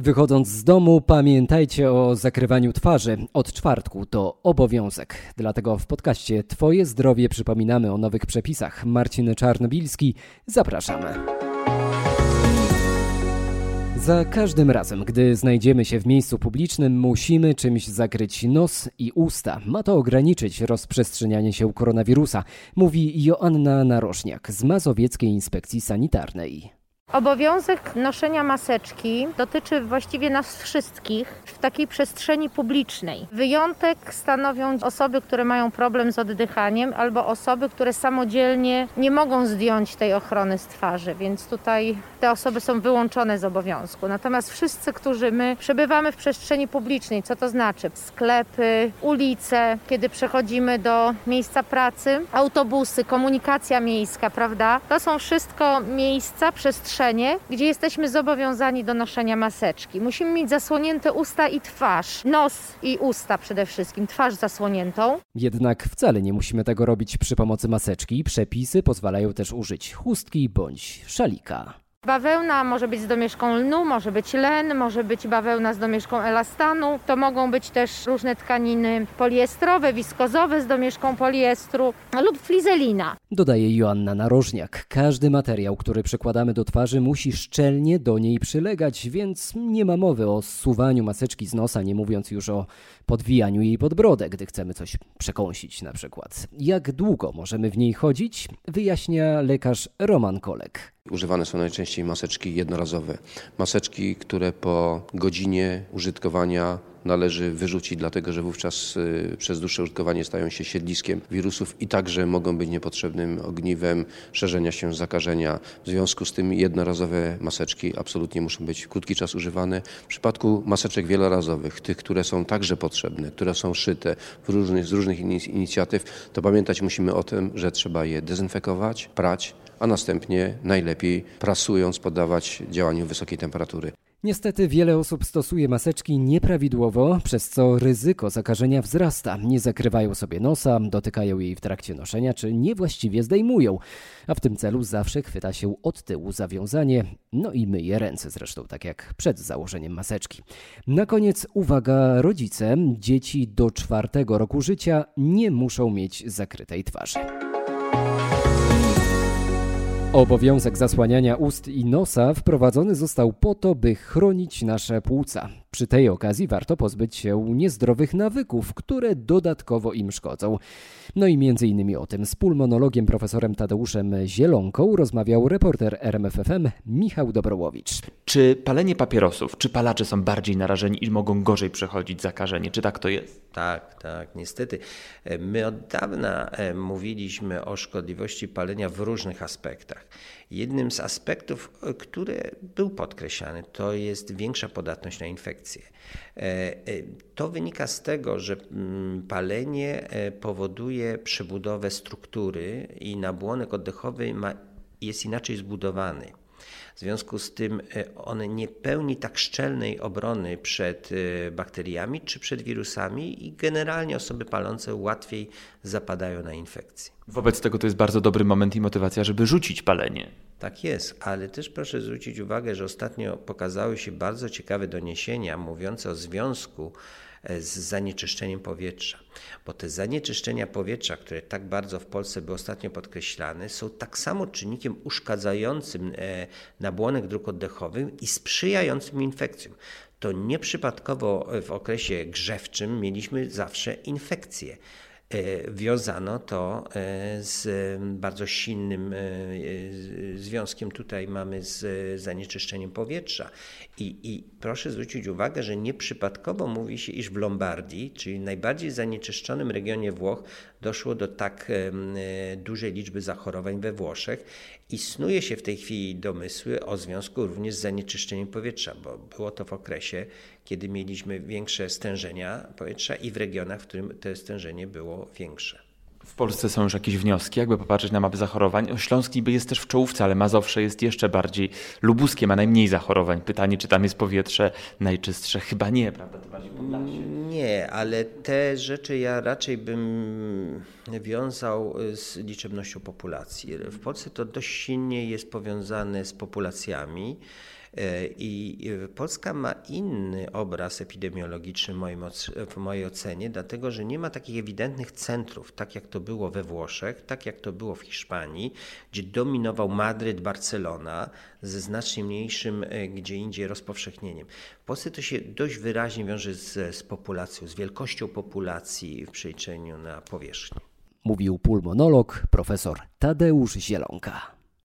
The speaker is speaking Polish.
Wychodząc z domu, pamiętajcie o zakrywaniu twarzy. Od czwartku to obowiązek. Dlatego w podcaście Twoje zdrowie przypominamy o nowych przepisach. Marcin Czarnobilski, zapraszamy. Za każdym razem, gdy znajdziemy się w miejscu publicznym, musimy czymś zakryć nos i usta. Ma to ograniczyć rozprzestrzenianie się koronawirusa, mówi Joanna Narożniak z Mazowieckiej Inspekcji Sanitarnej. Obowiązek noszenia maseczki dotyczy właściwie nas wszystkich w takiej przestrzeni publicznej. Wyjątek stanowią osoby, które mają problem z oddychaniem albo osoby, które samodzielnie nie mogą zdjąć tej ochrony z twarzy, więc tutaj te osoby są wyłączone z obowiązku. Natomiast wszyscy, którzy my przebywamy w przestrzeni publicznej, co to znaczy? Sklepy, ulice, kiedy przechodzimy do miejsca pracy, autobusy, komunikacja miejska, prawda? To są wszystko miejsca, przestrzenie, gdzie jesteśmy zobowiązani do noszenia maseczki. Musimy mieć zasłonięte usta i twarz, nos i usta przede wszystkim, twarz zasłoniętą. Jednak wcale nie musimy tego robić przy pomocy maseczki. Przepisy pozwalają też użyć chustki bądź szalika. Bawełna może być z domieszką lnu, może być len, może być bawełna z domieszką elastanu. To mogą być też różne tkaniny poliestrowe, wiskozowe z domieszką poliestru lub flizelina. Dodaje Joanna Narożniak. Każdy materiał, który przykładamy do twarzy musi szczelnie do niej przylegać, więc nie ma mowy o suwaniu maseczki z nosa, nie mówiąc już o podwijaniu jej pod brodę, gdy chcemy coś przekąsić na przykład. Jak długo możemy w niej chodzić? Wyjaśnia lekarz Roman Kolek. Używane są najczęściej maseczki jednorazowe. Maseczki, które po godzinie użytkowania należy wyrzucić, dlatego że wówczas y, przez dłuższe użytkowanie stają się siedliskiem wirusów i także mogą być niepotrzebnym ogniwem szerzenia się zakażenia. W związku z tym jednorazowe maseczki absolutnie muszą być krótki czas używane. W przypadku maseczek wielorazowych, tych, które są także potrzebne, które są szyte różnych, z różnych inicjatyw, to pamiętać musimy o tym, że trzeba je dezynfekować, prać, a następnie najlepiej prasując poddawać działaniu wysokiej temperatury. Niestety wiele osób stosuje maseczki nieprawidłowo, przez co ryzyko zakażenia wzrasta. Nie zakrywają sobie nosa, dotykają jej w trakcie noszenia, czy niewłaściwie zdejmują. A w tym celu zawsze chwyta się od tyłu zawiązanie, no i myje ręce zresztą, tak jak przed założeniem maseczki. Na koniec uwaga rodzice, dzieci do czwartego roku życia nie muszą mieć zakrytej twarzy. Obowiązek zasłaniania ust i nosa wprowadzony został po to, by chronić nasze płuca. Przy tej okazji warto pozbyć się niezdrowych nawyków, które dodatkowo im szkodzą. No i między innymi o tym z pulmonologiem profesorem Tadeuszem Zielonką rozmawiał reporter RMFFM Michał Dobrołowicz. Czy palenie papierosów, czy palacze są bardziej narażeni i mogą gorzej przechodzić zakażenie? Czy tak to jest? Tak, tak, niestety. My od dawna e, mówiliśmy o szkodliwości palenia w różnych aspektach. Jednym z aspektów, e, który był podkreślany, to jest większa podatność na infekcje. E, e, to wynika z tego, że mm, palenie powoduje przebudowę struktury i nabłonek oddechowy ma, jest inaczej zbudowany. W związku z tym on nie pełni tak szczelnej obrony przed bakteriami czy przed wirusami i generalnie osoby palące łatwiej zapadają na infekcje. Wobec tego to jest bardzo dobry moment i motywacja, żeby rzucić palenie. Tak jest, ale też proszę zwrócić uwagę, że ostatnio pokazały się bardzo ciekawe doniesienia mówiące o związku e, z zanieczyszczeniem powietrza. Bo te zanieczyszczenia powietrza, które tak bardzo w Polsce były ostatnio podkreślane, są tak samo czynnikiem uszkadzającym e, nabłonek dróg oddechowych i sprzyjającym infekcjom. To nieprzypadkowo w okresie grzewczym mieliśmy zawsze infekcje. E, wiązano to e, z bardzo silnym e, związkiem tutaj mamy z zanieczyszczeniem powietrza. I, I, proszę zwrócić uwagę, że nieprzypadkowo mówi się, iż w Lombardii, czyli najbardziej zanieczyszczonym regionie Włoch, doszło do tak dużej liczby zachorowań we Włoszech i snuje się w tej chwili domysły o związku również z zanieczyszczeniem powietrza, bo było to w okresie, kiedy mieliśmy większe stężenia powietrza i w regionach, w którym to stężenie było większe. W Polsce są już jakieś wnioski, jakby popatrzeć na mapę zachorowań. Śląsk niby jest też w czołówce, ale Mazowsze jest jeszcze bardziej. Lubuskie ma najmniej zachorowań. Pytanie, czy tam jest powietrze najczystsze? Chyba nie, prawda? To bardziej Nie, ale te rzeczy ja raczej bym wiązał z liczebnością populacji. W Polsce to dość silnie jest powiązane z populacjami. I Polska ma inny obraz epidemiologiczny w, mojej ocenie, dlatego że nie ma takich ewidentnych centrów, tak jak to było we Włoszech, tak jak to było w Hiszpanii, gdzie dominował Madryt, Barcelona ze znacznie mniejszym gdzie indziej rozpowszechnieniem. W Polsce to się dość wyraźnie wiąże z, z populacją, z wielkością populacji w przeliczeniu na powierzchnię. Mówił pulmonolog profesor Tadeusz Zielonka.